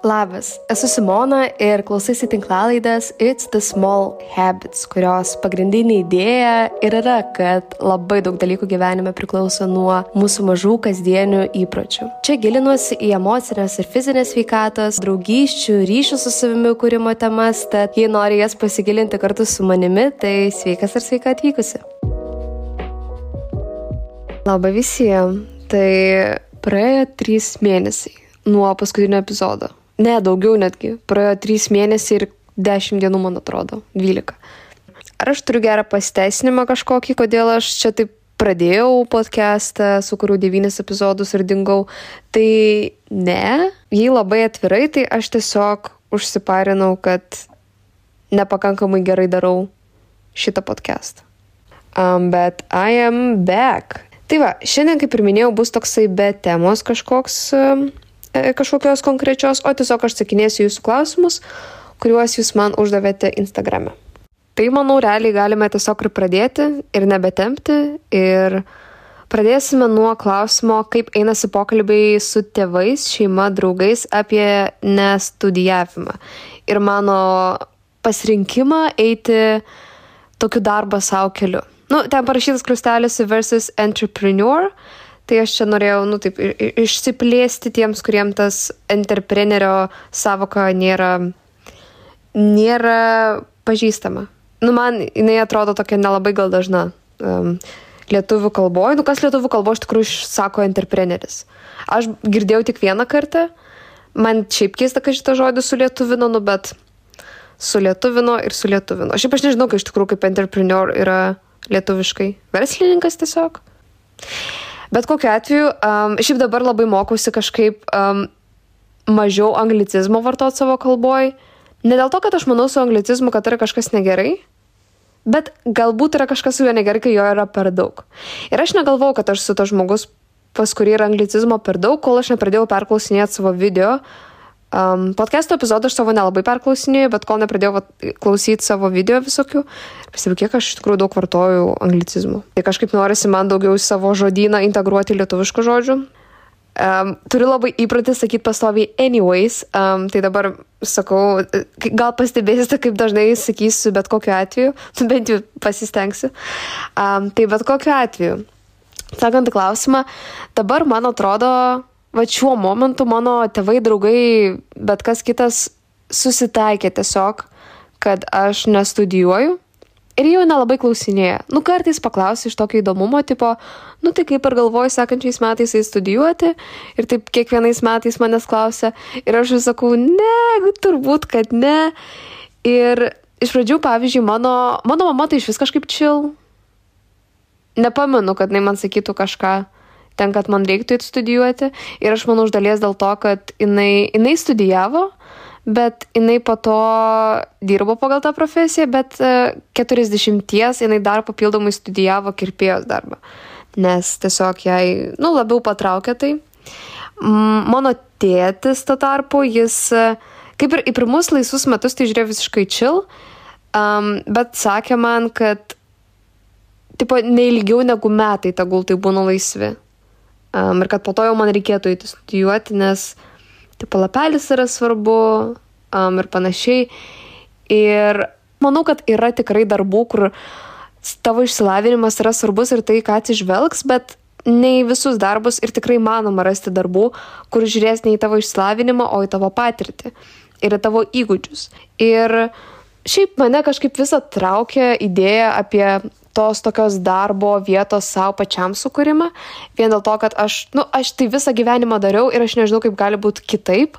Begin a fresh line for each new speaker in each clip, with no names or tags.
Labas, esu Simona ir klausaisi tinklalaidės It's the Small Habits, kurios pagrindinė idėja ir yra, kad labai daug dalykų gyvenime priklauso nuo mūsų mažų kasdienių įpročių. Čia gilinuosi į emocinės ir fizinės veikatos, draugysčių, ryšių su savimi kūrimo temas, tad jei nori jas pasigilinti kartu su manimi, tai sveikas ir sveika atvykusi. Labą visiems. Tai praėjo trys mėnesiai nuo paskutinio epizodo. Ne, daugiau netgi. Praėjo 3 mėnesiai ir 10 dienų, man atrodo. 12. Ar aš turiu gerą pasiteisinimą kažkokį, kodėl aš čia taip pradėjau podcastą, sukūriau 9 epizodus ir dingau? Tai ne. Jei labai atvirai, tai aš tiesiog užsiparinau, kad nepakankamai gerai darau šitą podcastą. Um, bet I am back. Tai va, šiandien, kaip ir minėjau, bus toksai be temos kažkoks um, kažkokios konkrečios, o tiesiog aš sakinėsiu jūsų klausimus, kuriuos jūs man uždavėte Instagrame. Tai, manau, realiai galime tiesiog ir pradėti, ir nebetempti. Ir pradėsime nuo klausimo, kaip einasi pokalbiai su tėvais, šeima, draugais apie nestudijavimą. Ir mano pasirinkimą eiti tokiu darbą savo keliu. Nu, ten parašytas krustelis versus entrepreneur. Tai aš čia norėjau, nu, taip, išsiplėsti tiems, kuriem tas entreprenerio savoka nėra, nėra pažįstama. Nu, man jinai atrodo tokia nelabai gal dažna. Um, lietuvių kalboje, nu kas lietuvių kalboje iš tikrųjų sako entrepreneris. Aš girdėjau tik vieną kartą, man šiaip keista, kad šitą žodį sulietuvino, nu, bet sulietuvino ir sulietuvino. Šiaip aš nežinau, kai iš tikrųjų kaip entrepreneur yra lietuviškai. Verslininkas tiesiog. Bet kokiu atveju, um, šiaip dabar labai mokausi kažkaip um, mažiau anglicizmo vartoti savo kalboj. Ne dėl to, kad aš manau su anglicizmu, kad yra kažkas negerai, bet galbūt yra kažkas su juo negerai, kai jo yra per daug. Ir aš negalvau, kad aš su to žmogus, pas kurį yra anglicizmo per daug, kol aš nepradėjau perklausinėti savo video, uh, Um, podcast'o epizodą aš savo nelabai perklausinėjau, bet kol nepradėjau klausyti savo video visokių, pastebėjau, kiek aš iš tikrųjų daug vartoju anglicizmų. Tai kažkaip norisi man daugiau į savo žodyną integruoti lietuviškų žodžių. Um, turiu labai įprotį sakyti pastoviai anyways, um, tai dabar sakau, gal pastebėsite, kaip dažnai sakysiu bet kokiu atveju, bent jau pasistengsiu. Um, tai bet kokiu atveju. Sakant klausimą, dabar man atrodo, va šiuo momentu mano tėvai, draugai, bet kas kitas susitaikė tiesiog, kad aš nestudijuoju. Ir jau nelabai klausinėja. Nu, kartais paklausia iš tokio įdomumo, tipo, nu tai kaip ir galvoju sekančiais metais įstudijuoti. Ir taip kiekvienais metais manęs klausia. Ir aš vis sakau, ne, turbūt, kad ne. Ir iš pradžių, pavyzdžiui, mano, mano mama tai iš vis kažkaip čil. Nepamenu, kad jinai man sakytų kažką ten, kad man reiktų įti studijuoti. Ir aš manau, iš dalies dėl to, kad jinai, jinai studijavo, bet jinai po to dirbo pagal tą profesiją, bet 40 e, jinai dar papildomai studijavo kirpėjos darbą. Nes tiesiog jai, nu, labiau patraukė tai. Mano tėtis tuo tarpu, jis e, kaip ir į pirmus laisvus metus tai žiūrėjo visiškai chill, um, bet sakė man, kad tipo, neilgiau negu metai tegul tai būna laisvi. Um, ir kad po to jau man reikėtų eiti studijuoti, nes tipo lapelis yra svarbu um, ir panašiai. Ir manau, kad yra tikrai darbų, kur tavo išsilavinimas yra svarbus ir tai, ką atsižvelgs, bet ne į visus darbus ir tikrai manoma rasti darbų, kur žiūrės ne į tavo išsilavinimą, o į tavo patirtį ir į tavo įgūdžius. Ir šiaip mane kažkaip visą traukia idėja apie tos tokios darbo vietos savo pačiam sukūrimą, vien dėl to, kad aš, nu, aš tai visą gyvenimą dariau ir aš nežinau, kaip gali būti kitaip.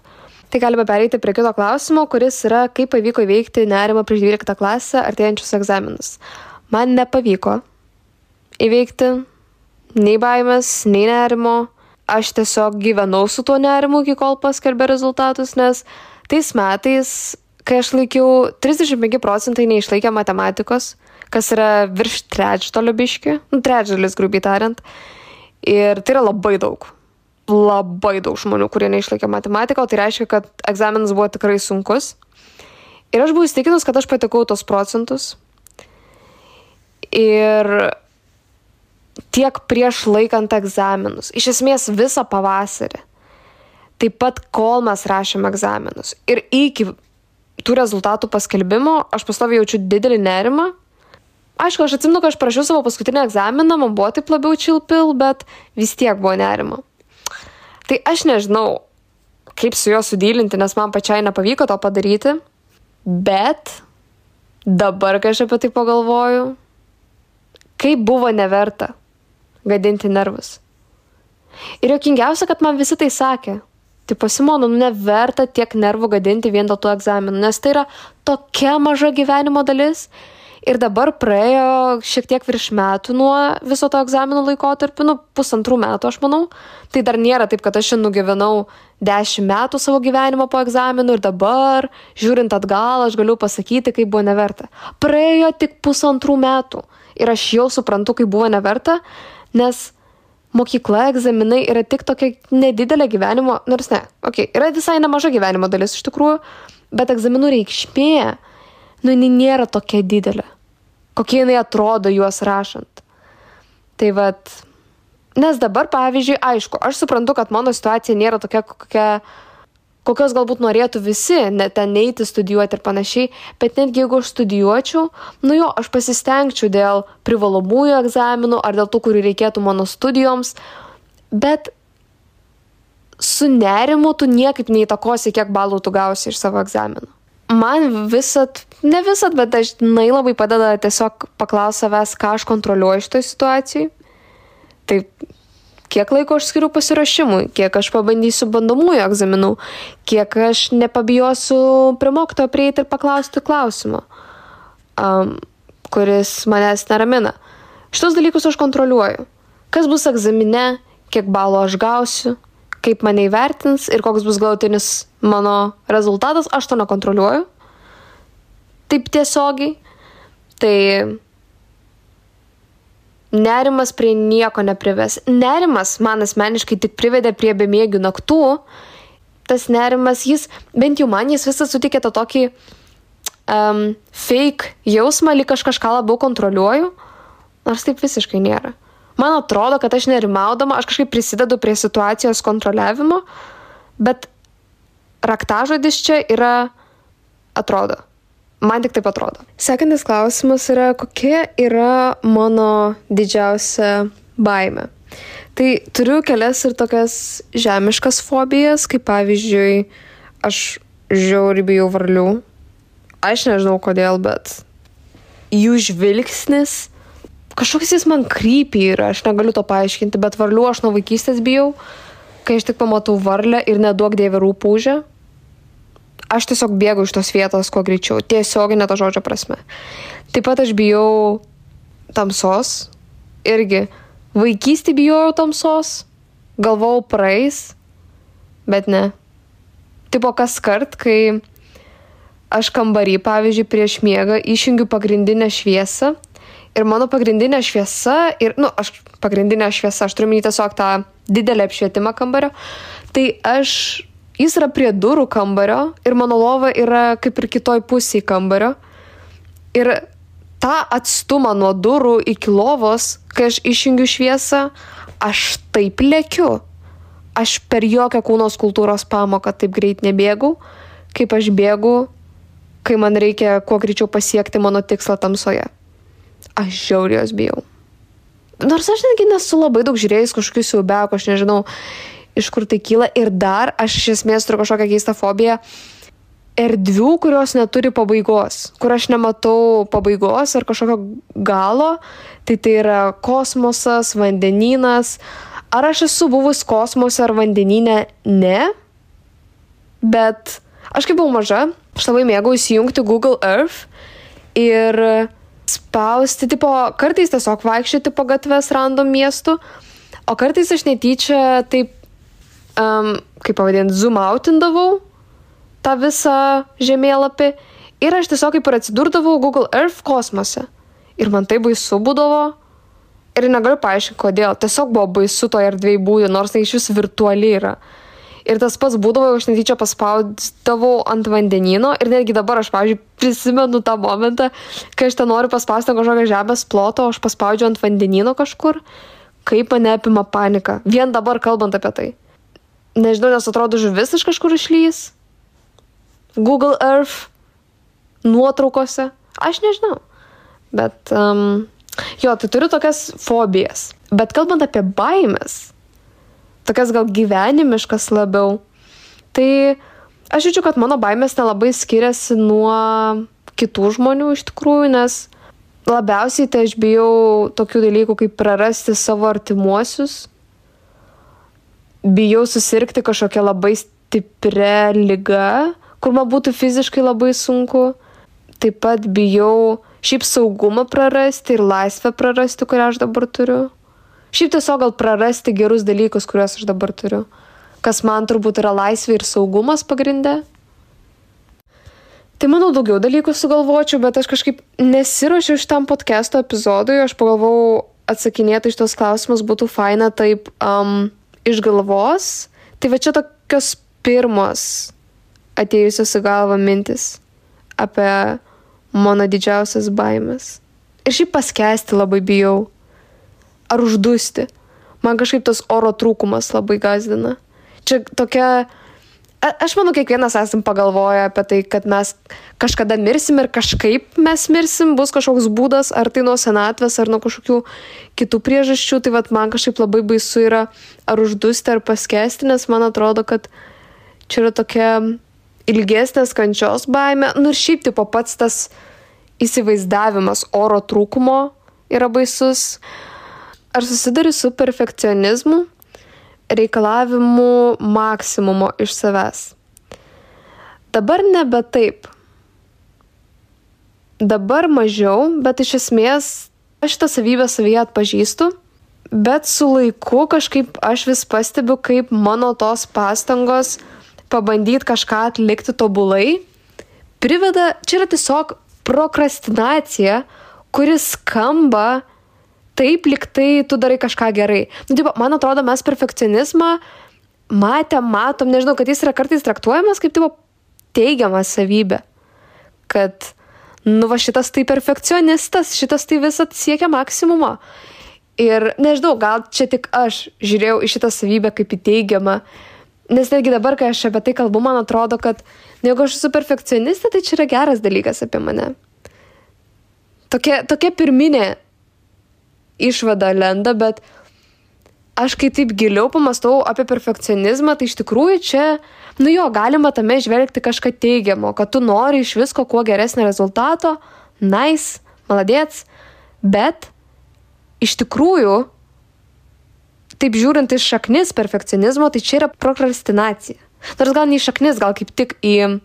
Tai galime pereiti prie kito klausimo, kuris yra, kaip pavyko įveikti nerimą prieš 12 klasę artėjančius egzaminus. Man nepavyko įveikti nei baimės, nei nerimo. Aš tiesiog gyvenau su tuo nerimu iki kol paskelbė rezultatus, nes tais metais, kai aš laikiau 35 procentai neišlaikė matematikos, kas yra virš trečdalio biški, nu, trečdalis grubiai tariant. Ir tai yra labai daug. Labai daug žmonių, kurie neišlaikė matematiką, o tai reiškia, kad egzaminas buvo tikrai sunkus. Ir aš buvau įstikinus, kad aš patekau tos procentus. Ir tiek prieš laikant egzaminus, iš esmės visą pavasarį. taip pat kol mes rašėm egzaminus. Ir iki tų rezultatų paskelbimo aš pastovi jaučiu didelį nerimą. Aišku, aš atsimenu, kad aš parašiau savo paskutinį egzaminą, man buvo taip labiau čilpil, bet vis tiek buvo nerima. Tai aš nežinau, kaip su juo sudylinti, nes man pačiai nepavyko to padaryti, bet dabar, kai aš apie tai pagalvoju, kaip buvo neverta gadinti nervus. Ir jokingiausia, kad man visi tai sakė. Tai pasimonu, nu neverta tiek nervų gadinti vien dėl tų egzaminų, nes tai yra tokia maža gyvenimo dalis. Ir dabar praėjo šiek tiek virš metų nuo viso to egzaminų laikotarpio, nu pusantrų metų aš manau. Tai dar nėra taip, kad aš šiandien nugyvenau dešimt metų savo gyvenimo po egzaminų ir dabar, žiūrint atgal, aš galiu pasakyti, kaip buvo neverta. Praėjo tik pusantrų metų ir aš jau suprantu, kaip buvo neverta, nes mokykla, egzaminai yra tik tokia nedidelė gyvenimo, nors ne, okei, okay, yra visai nemaža gyvenimo dalis iš tikrųjų, bet egzaminų reikšmė, nu, jinai nėra tokia didelė, kokie jinai atrodo juos rašant. Tai vad, nes dabar, pavyzdžiui, aišku, aš suprantu, kad mano situacija nėra tokia, kokia kokios galbūt norėtų visi, ne ten neiti studijuoti ir panašiai, bet netgi jeigu aš studijuočiau, nu jo, aš pasistengčiau dėl privalomųjų egzaminų ar dėl tų, kurių reikėtų mano studijoms, bet su nerimu tu niekaip neįtakosi, kiek balų tu gausi iš savo egzaminų. Man visat, ne visat, bet dažnai labai padeda tiesiog paklausti savęs, ką aš kontroliuoju šitoje situacijoje. Taip, kiek laiko aš skiriu pasiruošimui, kiek aš pabandysiu bandomųjų egzaminų, kiek aš nepabijosiu prie mokytojo prieiti ir paklausti klausimą, um, kuris manęs neramina. Šitos dalykus aš kontroliuoju. Kas bus egzamine, kiek balų aš gausiu, kaip mane įvertins ir koks bus galutinis mano rezultatas, aš to nekontroliuoju. Taip tiesiogiai. Tai Nerimas prie nieko neprives. Nerimas man asmeniškai tik privedė prie bemėgių naktų. Tas nerimas, jis, bent jau man, jis visą sutikė tą tokį um, fake jausmą, lyg aš kažką labiau kontroliuoju, nors taip visiškai nėra. Man atrodo, kad aš nerimaudama, aš kažkaip prisidedu prie situacijos kontroliavimo, bet raktažodis čia yra atrodo. Man tik taip atrodo. Sekantis klausimas yra, kokia yra mano didžiausia baime. Tai turiu kelias ir tokias žemiškas fobijas, kaip pavyzdžiui, aš žiauri bijau varlių. Aš nežinau kodėl, bet jų žvilgsnis, kažkoks jis man krypy yra, aš negaliu to paaiškinti, bet varlių aš nuo vaikystės bijau, kai aš tik pamatau varlę ir neduok dievė rūpūžę, aš tiesiog bėgu iš tos vietos kuo greičiau, tiesioginė to žodžio prasme. Taip pat aš bijau tamsos, irgi vaikystį bijojau tamsos, galvojau praeis, bet ne. Tipo kas kart, kai aš kambarį, pavyzdžiui, prieš miegą išjungiu pagrindinę šviesą ir mano pagrindinė šviesa, ir, nu, aš pagrindinė šviesa, aš turiu minėti tiesiog tą didelę apšvietimą kambario, tai aš Jis yra prie durų kambario ir mano lova yra kaip ir kitoj pusėje kambario. Ir tą atstumą nuo durų iki lovos, kai aš išjungiu šviesą, aš taip lėkiu. Aš per jokią kūno kultūros pamoką taip greit nebėgau, kaip aš bėgu, kai man reikia kuo greičiau pasiekti mano tikslą tamsoje. Aš žiaurios bijau. Nors aš netgi nesu labai daug žiūrėjęs kažkokių siaubekų, aš nežinau, iš kur tai kyla. Ir dar aš iš esmės turiu kažkokią keistą fobiją. Erdvių, kurios neturi pabaigos, kur aš nematau pabaigos ar kažkokio galo, tai tai yra kosmosas, vandenynas. Ar aš esu buvus kosmose ar vandenyne? Ne. Bet aš kai buvau maža, aš labai mėgau įsijungti Google Earth ir spausti, tipo, kartais tiesiog vaikščioti po gatves random miestų, o kartais aš netyčia taip um, kaip pavadinti, zoomautindavau tą visą žemėlapį ir aš tiesiog kaip ir atsidurdavau Google Earth kosmose. Ir man tai baisu būdavo. Ir negaliu paaiškinti, kodėl. Tiesiog buvo baisu toje erdvėje būti, nors tai iš vis virtuali yra. Ir tas pats būdavo, aš netyčia paspaudavau ant vandenino ir netgi dabar aš, pavyzdžiui, prisimenu tą momentą, kai aš ten noriu paspausti kažkokią žemės plotą, o aš paspaudžiu ant vandenino kažkur, kaip mane apima panika. Vien dabar kalbant apie tai nežinau, nes atrodo žuvis iš kažkur išlys. Google Earth nuotraukose. Aš nežinau. Bet, um, jo, tai turiu tokias fobijas. Bet kalbant apie baimės, tokias gal gyvenimiškas labiau, tai aš jaučiu, kad mano baimės nelabai skiriasi nuo kitų žmonių iš tikrųjų, nes labiausiai tai aš bijau tokių dalykų kaip prarasti savo artimuosius, bijau susirgti kažkokią labai stiprią lygą, kur man būtų fiziškai labai sunku. Taip pat bijau šiaip saugumą prarasti ir laisvę prarasti, kurią aš dabar turiu. Šiaip tiesiog gal prarasti gerus dalykus, kuriuos aš dabar turiu. Kas man turbūt yra laisvė ir saugumas pagrindė. Tai manau daugiau dalykų sugalvočiau, bet aš kažkaip nesiuošiu šitam podcast'o epizodui, aš pagalvojau atsakinėti iš tos klausimus būtų faina taip um, iš galvos. Tai va čia tokios pirmos atėjusios į galvą mintis apie mano didžiausias baimės. Ir šiaip paskesti labai bijau. Ar uždusti. Man kažkaip tas oro trūkumas labai gazdina. Čia tokia A, aš manau, kiekvienas esam pagalvoję apie tai, kad mes kažkada mirsim ir kažkaip mes mirsim, bus kažkoks būdas, ar tai nuo senatvės, ar nuo kažkokių kitų priežasčių. Tai vad man kažkaip labai baisu yra ar uždusti, ar paskesti, nes man atrodo, kad čia yra tokia ilgesnės kančios baime. Nu ir šiaip tipo pats tas įsivaizdavimas oro trūkumo yra baisus. Ar susiduri su perfekcionizmu? reikalavimų maksimumo iš savęs. Dabar nebe taip. Dabar mažiau, bet iš esmės aš šitą savybę savyje atpažįstu, bet su laiku kažkaip aš vis pastebiu, kaip mano tos pastangos pabandyti kažką atlikti tobulai priveda, čia yra tiesiog prokrastinacija, kuris skamba taip liktai tu darai kažką gerai. Nu, taip, man atrodo, mes perfekcionizmą matėm, matom, nežinau, kad jis yra kartais traktuojamas kaip tipo teigiama savybė. Kad, nu va šitas tai perfekcionistas, šitas tai visat siekia maksimumo. Ir nežinau, gal čia tik aš žiūrėjau į šitą savybę kaip į teigiamą. Nes netgi dabar, kai aš apie tai kalbu, man atrodo, kad nu, jeigu aš esu perfekcionistė, tai čia yra geras dalykas apie mane. Tokia, tokia pirminė išvada lenda, bet aš kai taip giliau pamastau apie perfekcionizmą, tai iš tikrųjų čia, nu jo, galima tame žvelgti kažką teigiamo, kad tu nori iš visko kuo geresnio rezultato, nice, maladėts, bet iš tikrųjų, taip žiūrint iš šaknis perfekcionizmo, tai čia yra prokrastinacija. Nors gal ne iš šaknis, gal kaip tik į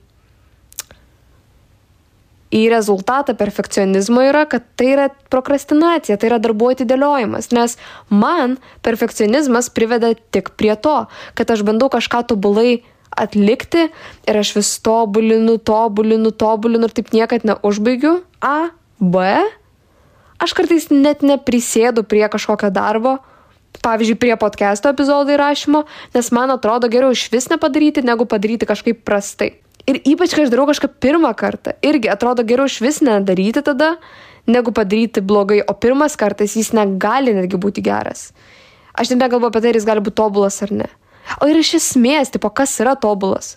į rezultatą perfekcionizmo yra, kad tai yra prokrastinacija, tai yra darbų atidėliojimas. Nes man perfekcionizmas priveda tik prie to, kad aš bandau kažką tobulai atlikti ir aš vis tobulinu, tobulinu, tobulinu ir taip niekad neužbaigiu. A, B. Aš kartais net neprisėdu prie kažkokio darbo, pavyzdžiui, prie podcast'o epizodų įrašymo, nes man atrodo geriau iš vis nepadaryti, negu padaryti kažkaip prastai. Ir ypač, kai aš darau kažką pirmą kartą, irgi atrodo geriau iš vis nedaryti tada, negu padaryti blogai, o pirmas kartas jis negali netgi būti geras. Aš net negalvoju apie tai, ar jis gali būti tobulas ar ne. O ir iš esmės, tipo, kas yra tobulas?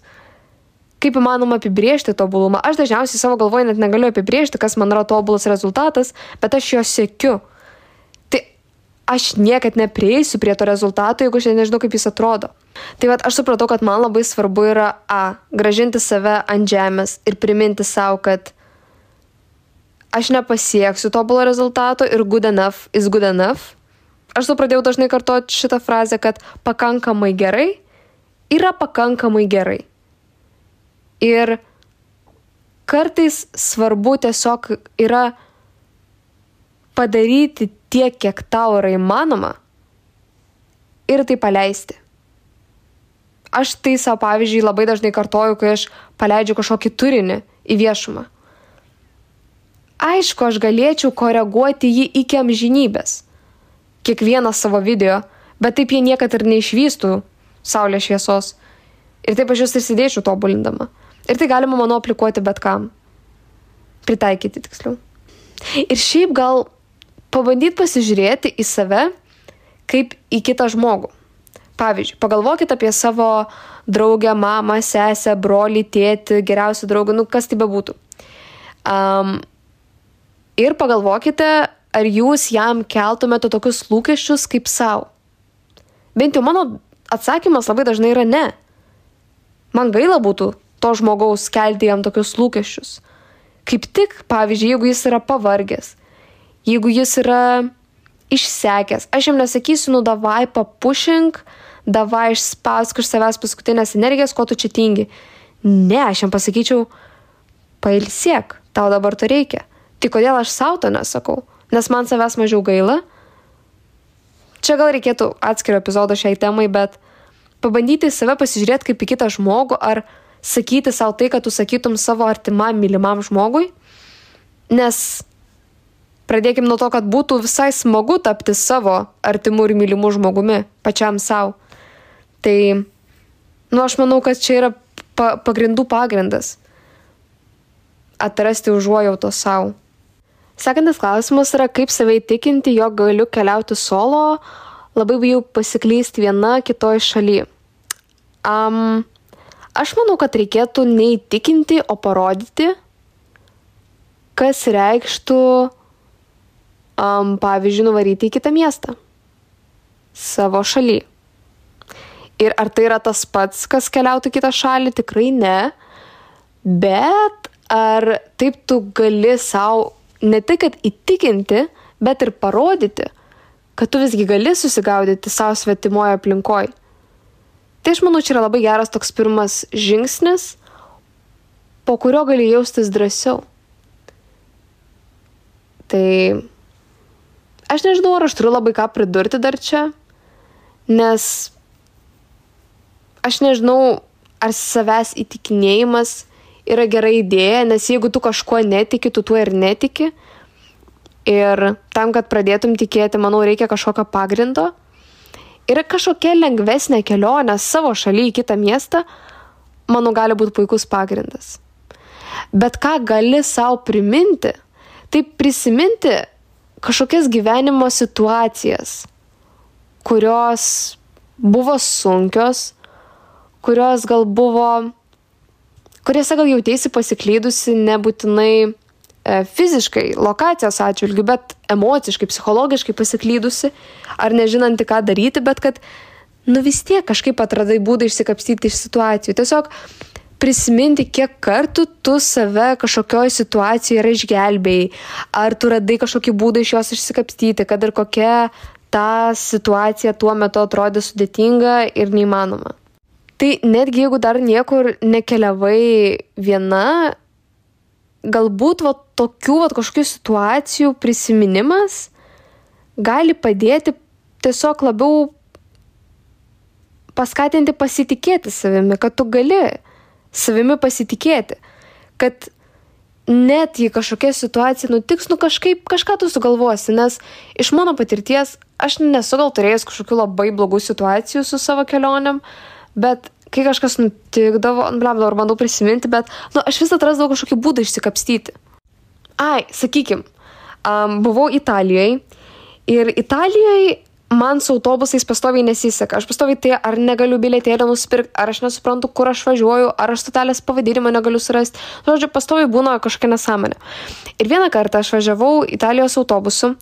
Kaip įmanoma apibriežti tobulumą? Aš dažniausiai savo galvoje net negaliu apibriežti, kas man yra tobulas rezultatas, bet aš jo sėkiu aš niekad neprieisiu prie to rezultato, jeigu aš nežinau, kaip jis atrodo. Tai vad aš supratau, kad man labai svarbu yra A. Gražinti save ant žemės ir priminti savo, kad aš nepasieksiu tobulo rezultato ir good enough is good enough. Aš su pradėjau dažnai kartoti šitą frazę, kad pakankamai gerai yra pakankamai gerai. Ir kartais svarbu tiesiog yra padaryti tiek, kiek tau yra įmanoma ir tai paleisti. Aš tai savo pavyzdžiui labai dažnai kartoju, kai aš paleidžiu kažkokį turinį į viešumą. Aišku, aš galėčiau koreguoti jį iki amžinybės. Kiekvieną savo video, bet taip jie niekada ir neišvystų saulės šviesos. Ir taip aš juos ir sėdėčiau tobulindama. Ir tai galima, manau, aplikuoti bet kam. Pritaikyti tiksliau. Ir šiaip gal pabandyt pasižiūrėti į save kaip į kitą žmogų. Pavyzdžiui, pagalvokit apie savo draugę, mamą, sesę, brolį, tėtį, geriausią draugą, nu kas tai bebūtų. Um, ir pagalvokite, ar jūs jam keltumėte tokius lūkesčius kaip savo. Bent jau mano atsakymas labai dažnai yra ne. Man gaila būtų to žmogaus kelti jam tokius lūkesčius. Kaip tik, pavyzdžiui, jeigu jis yra pavargęs, jeigu jis yra išsekęs, aš jam nesakysiu, nu davai papušink, davai išspausk iš savęs paskutinės energijas, ko tu čia tingi. Ne, aš jam pasakyčiau, pailsiek, tau dabar to reikia. Tai kodėl aš savo to nesakau? Nes man savęs mažiau gaila. Čia gal reikėtų atskiro epizodo šiai temai, bet pabandyti į save pasižiūrėti kaip į kitą žmogų ar sakyti savo tai, kad tu sakytum savo artimam, mylimam žmogui. Nes pradėkim nuo to, kad būtų visai smagu tapti savo artimu ir mylimu žmogumi, pačiam savo. Tai, nu, aš manau, kad čia yra pa pagrindų pagrindas atrasti užuojauto savo. Sekantis klausimas yra, kaip save įtikinti, jog galiu keliauti solo, labai bijau pasiklysti viena kitoj šaly. Um, aš manau, kad reikėtų neįtikinti, o parodyti, kas reikštų, um, pavyzdžiui, nuvaryti į kitą miestą savo šaly. Ir ar tai yra tas pats, kas keliautų kitą šalį, tikrai ne. Bet ar taip tu gali savo ne tik, įtikinti, bet ir parodyti, kad tu visgi gali susigaudyti savo svetimoje aplinkoje. Tai aš manau, čia yra labai geras toks pirmas žingsnis, po kurio gali jaustis drąsiau. Tai aš nežinau, ar aš turiu labai ką pridurti dar čia, nes aš nežinau, ar savęs įtikinėjimas yra gera idėja, nes jeigu tu kažkuo netiki, tu tuo ir netiki. Ir tam, kad pradėtum tikėti, manau, reikia kažkokio pagrindo. Ir kažkokia lengvesnė kelionė savo šalyje į kitą miestą, manau, gali būti puikus pagrindas. Bet ką gali savo priminti, tai prisiminti kažkokias gyvenimo situacijas, kurios buvo sunkios, kurios gal buvo, kuriuose gal jautėsi pasiklydusi nebūtinai e, fiziškai, lokacijos atžvilgių, bet emociškai, psichologiškai pasiklydusi, ar nežinanti, ką daryti, bet kad, nu vis tiek kažkaip atradai būdą išsikapstyti iš situacijų. Tiesiog prisiminti, kiek kartų tu save kažkokioje situacijoje yra išgelbėjai, ar tu radai kažkokį būdą iš jos išsikapstyti, kad ir kokia ta situacija tuo metu atrodė sudėtinga ir neįmanoma. Tai netgi jeigu dar niekur nekeliavai viena, galbūt va, tokių va, kažkokių situacijų prisiminimas gali padėti tiesiog labiau paskatinti pasitikėti savimi, kad tu gali savimi pasitikėti, kad net jei kažkokia situacija nutiks, nu kažkaip kažką tu sugalvosi, nes iš mano patirties aš nesu gal turėjęs kažkokių labai blogų situacijų su savo kelionėm, bet kai kažkas nutikdavo, nu, blem, dabar bandau prisiminti, bet, nu, aš vis atrasdavau kažkokį būdą išsikapstyti. Ai, sakykim, um, buvau Italijoje ir Italijoje man su autobusais pastoviai nesiseka. Aš pastoviai tai ar negaliu bilietėlio nusipirkti, ar aš nesuprantu, kur aš važiuoju, ar aš stotelės pavadinimą negaliu surasti. Žodžiu, pastoviai būna kažkokia nesąmonė. Ir vieną kartą aš važiavau Italijos autobusu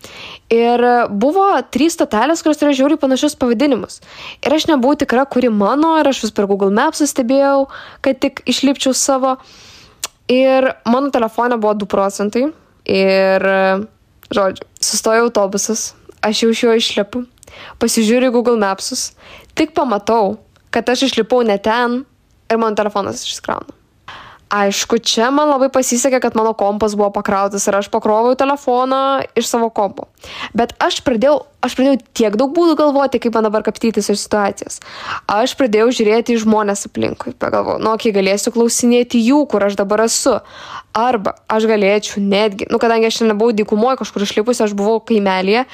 ir buvo trys stotelės, kurios turėjo žiauriai panašius pavadinimus. Ir aš nebuvau tikra, kuri mano, ir aš vis per Google Maps stebėjau, kad tik išlipčiau savo. Ir mano telefone buvo 2 procentai. Ir, žodžiu, sustojo autobusas, aš jau iš jo išlipu pasižiūriu Google Mapsus, tik pamatau, kad aš išlipau ne ten ir mano telefonas išskrauna. Aišku, čia man labai pasisekė, kad mano kompas buvo pakrautas ir aš pakroviau telefoną iš savo kompo. Bet aš pradėjau, aš pradėjau tiek daug būdų galvoti, kaip man dabar kapstytis iš situacijos. Aš pradėjau žiūrėti į žmonės aplinkui. Pagalvojau, nu, kai galėsiu klausinėti jų, kur aš dabar esu. Arba aš galėčiau netgi, nu, kadangi aš nebuvau dykumoje kažkur išlipusi, aš buvau kaimelėje,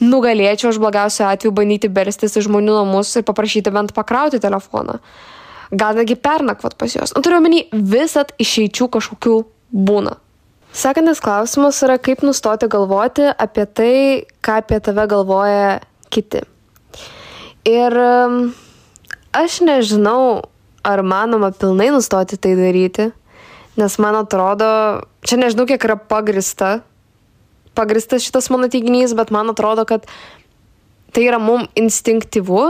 nugalėčiau aš blogiausiu atveju bandyti berstis į žmonių namus ir paprašyti bent pakrauti telefoną. Gal netgi pernakvot pas juos. Nu, turiu omeny, visat išeičių kažkokių būna. Sekantis klausimas yra, kaip nustoti galvoti apie tai, ką apie tave galvoja kiti. Ir Aš nežinau, ar manoma pilnai nustoti tai daryti, nes man atrodo, čia nežinau, kiek yra pagrista, pagristas šitas mano teiginys, bet man atrodo, kad tai yra mum instinktyvu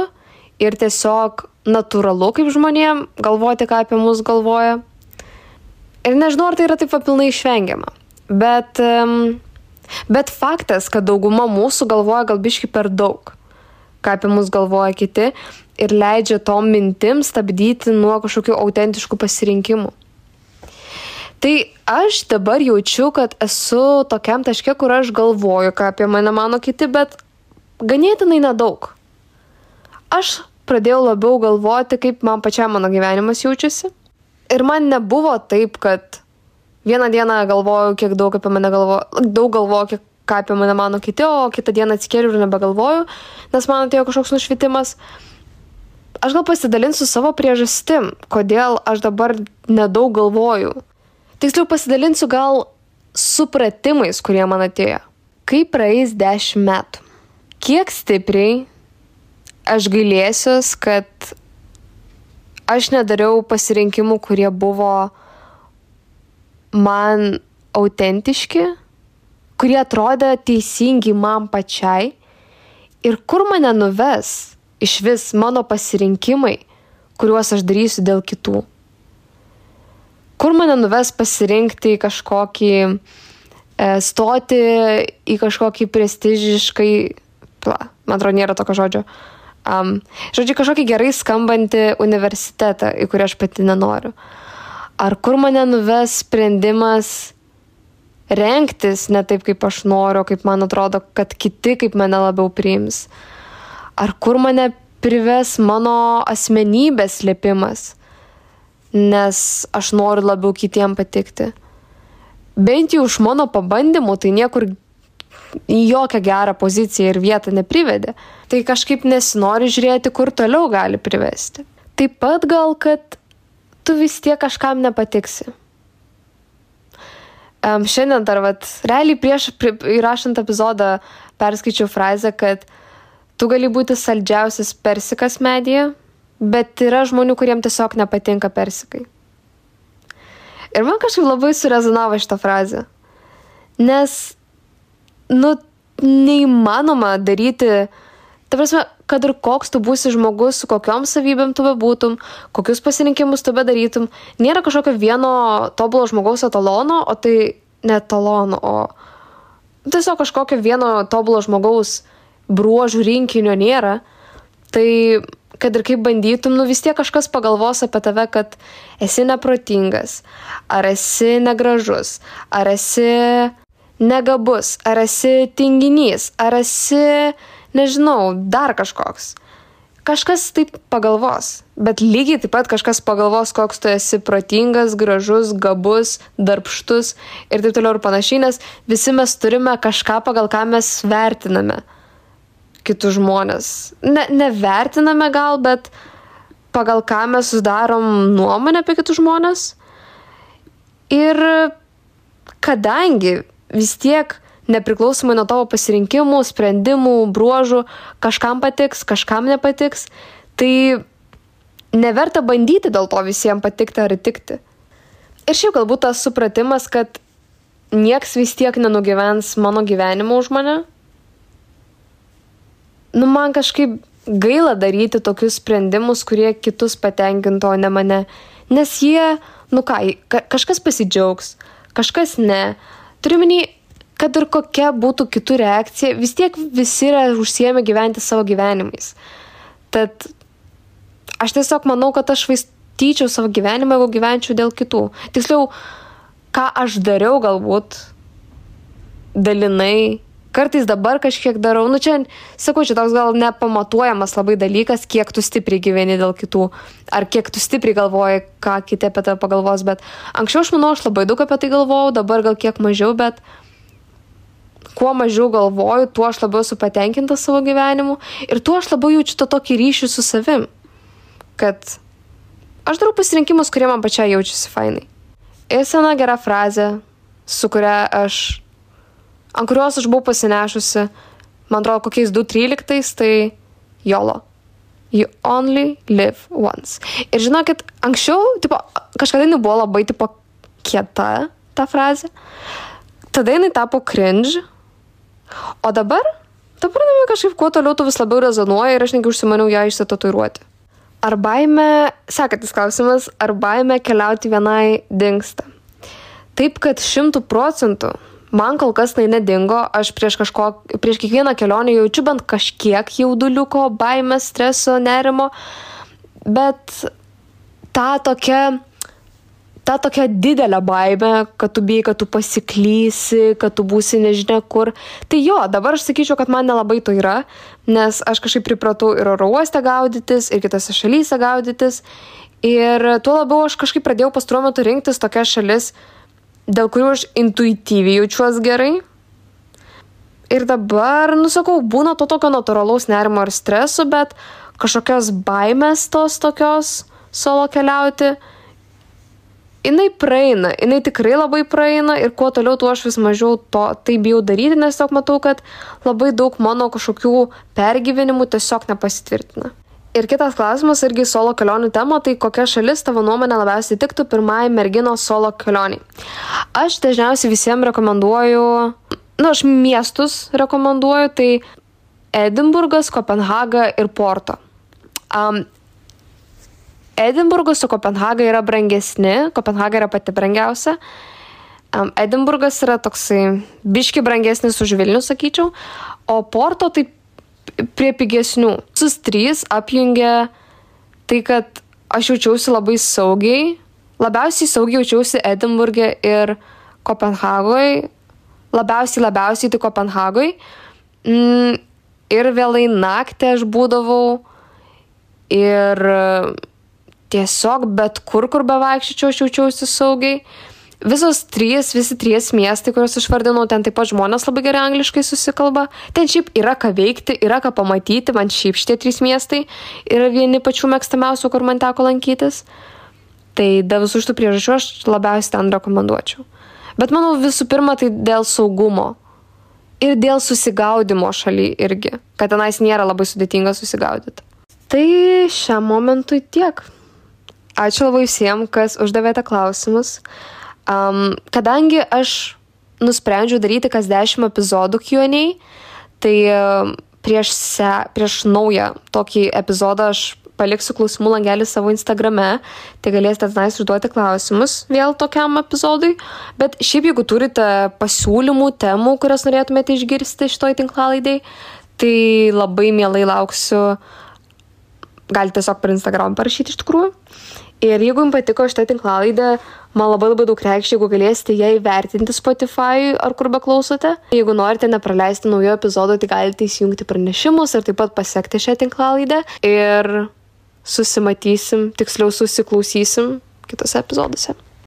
ir tiesiog natūralu kaip žmonėm galvoti, ką apie mus galvoja. Ir nežinau, ar tai yra taip pilnai išvengiama. Bet, bet faktas, kad dauguma mūsų galvoja gal biški per daug, ką apie mus galvoja kiti ir leidžia tom mintim stabdyti nuo kažkokių autentiškų pasirinkimų. Tai aš dabar jaučiu, kad esu tokiam taške, kur aš galvoju, ką apie mane mano kiti, bet ganėtinai nedaug. Aš pradėjau labiau galvoti, kaip man pačiam mano gyvenimas jaučiasi. Ir man nebuvo taip, kad vieną dieną galvojau, kiek daug apie mane galvoju, daug galvoju, kiek ką apie mane mano kiti, o kitą dieną atsikėliau ir nebegalvoju, nes man atėjo kažkoks nušvitimas. Aš gal pasidalinsiu savo priežastim, kodėl aš dabar nedaug galvoju. Tiksliau pasidalinsiu gal supratimais, kurie man atėjo. Kaip praeis dešimt metų? Kiek stipriai aš gailėsiuos, kad aš nedariau pasirinkimų, kurie buvo man autentiški, kurie atrodė teisingi man pačiai ir kur mane nuves iš vis mano pasirinkimai, kuriuos aš darysiu dėl kitų. Kur mane nuves pasirinkti kažkokį, e, stoti į kažkokį prestižiškai, pla, man atrodo, nėra tokio žodžio, um, žodžiu, kažkokį gerai skambantį universitetą, į kurį aš pati nenoriu. Ar kur mane nuves sprendimas rengtis ne taip, kaip aš noriu, kaip man atrodo, kad kiti kaip mane labiau priims. Ar kur mane prives mano asmenybės lėpimas, nes aš noriu labiau kitiem patikti. Bent jau iš mano pabandymų tai niekur į jokią gerą poziciją ir vietą neprivedė. Tai kažkaip nesinori žiūrėti, kur toliau gali privesti. Taip pat gal, kad tu vis tiek kažkam nepatiksi. Um, šiandien dar, vat, realiai prieš pri, įrašant epizodą perskaičiau frazę, kad tu gali būti saldžiausias persikas medyje, bet yra žmonių, kuriems tiesiog nepatinka persikai. Ir man kažkaip labai surezonavo šitą frazę. Nes, nu, neįmanoma daryti, ta prasme, kad ir koks tu būsi žmogus, su kokiom savybėm tu bebūtum, kokius pasirinkimus tu bedarytum, nėra kažkokio vieno tobulo žmogaus etalono, o tai ne etalono, o tiesiog kažkokio vieno tobulo žmogaus bruožų rinkinio nėra. Tai kad ir kaip bandytum, nu vis tiek kažkas pagalvos apie tave, kad esi neprotingas, ar esi negražus, ar esi negabus, ar esi tinginys, ar esi nežinau, dar kažkoks. Kažkas taip pagalvos, bet lygiai taip pat kažkas pagalvos, koks tu esi protingas, gražus, gabus, darbštus ir taip toliau ir panašiai, nes visi mes turime kažką, pagal ką mes vertiname kitus žmonės. Ne, nevertiname gal, bet pagal ką mes sudarom nuomonę apie kitus žmonės. Ir kadangi vis tiek nepriklausomai nuo tavo pasirinkimų, sprendimų, bruožų, kažkam patiks, kažkam nepatiks, tai neverta bandyti dėl to visiems patikti ar įtikti. Ir šiaip galbūt tas supratimas, kad nieks vis tiek nenugyvens mano gyvenimo už mane. Nu, man kažkaip gaila daryti tokius sprendimus, kurie kitus patenkintų, o ne mane. Nes jie, nu ką, kažkas pasidžiaugs, kažkas ne. Turiu minį, kad ir kokia būtų kitų reakcija, vis tiek visi yra užsiemę gyventi savo gyvenimais. Tad aš tiesiog manau, kad aš vaistyčiau savo gyvenimą, jeigu gyvenčiau dėl kitų. Tiksliau, ką aš dariau galbūt dalinai, kartais dabar kažkiek darau, nu čia, sakau, čia toks gal nepamatuojamas labai dalykas, kiek tu stipriai gyveni dėl kitų, ar kiek tu stipriai galvoji, ką kiti apie tave pagalvos, bet anksčiau aš manau, aš labai daug apie tai galvojau, dabar gal kiek mažiau, bet kuo mažiau galvoju, tuo aš labiau esu patenkinta savo gyvenimu ir tuo aš labiau jaučiu tą tokį ryšį su savim, kad aš darau pasirinkimus, kurie man pačiai jaučiasi fainai. Ir sena gera frazė, su kuria aš, ant kurios aš buvau pasinešusi, man atrodo, kokiais 2.13, tai jolo. You only live once. Ir žinokit, anksčiau, tipo, kažkada jinai buvo labai, tipo, kieta ta frazė. Tada jinai tapo cringe. O dabar, dabar jinai kažkaip kuo toliau tu vis labiau rezonuoja ir aš negi užsimaniau ją išsitatuiruoti. Ar baime, sekantis klausimas, ar baime keliauti vienai dinksta? Taip, kad šimtų procentų man kol kas tai nedingo, aš prieš, kažko, prieš kiekvieną kelionę jaučiu bent kažkiek jauduliuko, baimės, streso, nerimo, bet ta tokia, ta tokia didelė baime, kad tu bijai, kad tu pasiklysi, kad tu būsi nežinia kur. Tai jo, dabar aš sakyčiau, kad man nelabai to yra, nes aš kažkaip pripratau ir oro uoste gaudytis, ir kitose šalyse gaudytis. Ir tuo labiau aš kažkaip pradėjau pastaruoju metu rinktis tokias šalis, dėl kurių aš intuityviai jaučiuosi gerai. Ir dabar, nusakau, būna to tokio natūralaus nerimo ir streso, bet kažkokios baimės tos tokios solo keliauti, jinai praeina, jinai tikrai labai praeina ir kuo toliau, tuo aš vis mažiau to tai bijau daryti, nes tiesiog matau, kad labai daug mano kažkokių pergyvenimų tiesiog nepasitvirtina. Ir kitas klausimas irgi solo kelionių tema, tai kokia šalis tavo nuomonė labiausiai tiktų pirmai merginos solo kelioniai. Aš dažniausiai visiems rekomenduoju, nu, aš miestus rekomenduoju, tai Edinburgas, Kopenhaga ir Porto. Um, Edinburgas su Kopenhaga yra brangesni, Kopenhaga yra pati brangiausia. Um, Edinburgas yra toksai biški brangesnis už Vilnių, sakyčiau, o Porto taip prie pigesnių. Visus trys apjungia tai, kad aš jaučiausi labai saugiai. Labiausiai saugiai jaučiausi Edinburgė ir Kopenhagoje. Labiausiai, labiausiai tai Kopenhagoje. Mm, ir vėlai naktį aš būdavau. Ir tiesiog bet kur, kur bevaikščiau, aš jaučiausi saugiai visos trys, visi trys miestai, kuriuos išvardinau, ten taip pat žmonės labai gerai angliškai susikalba. Ten šiaip yra ką veikti, yra ką pamatyti, man šiaip šitie trys miestai yra vieni pačių mėgstamiausių, kur man teko lankytis. Tai dėl visų šitų priežasčių aš labiausiai ten rekomenduočiau. Bet manau visų pirma tai dėl saugumo. Ir dėl susigaudimo šaly irgi, kad tenais nėra labai sudėtinga susigaudyti. Tai šiam momentui tiek. Ačiū labai visiems, kas uždavėte klausimus. Um, kadangi aš nusprendžiau daryti kas 10 epizodų Q&A, tai prieš, se, prieš naują tokį epizodą aš paliksiu klausimų langelį savo Instagrame, tai galėsite tenais užduoti klausimus vėl tokiam epizodui. Bet šiaip jeigu turite pasiūlymų, temų, kurias norėtumėte išgirsti šitoj tinklalaidai, tai labai mielai lauksiu. Galite tiesiog per Instagram parašyti iš tikrųjų. Ir jeigu jums patiko šitą tinklalaidė, man labai labai daug reikš, jeigu galėsite ją įvertinti Spotify ar kur be klausote. Jeigu norite nepraleisti naujo epizodo, tai galite įsijungti pranešimus ir taip pat pasiekti šią tinklalaidę. Ir susimatysim, tiksliau susiklausysim kitose epizoduose.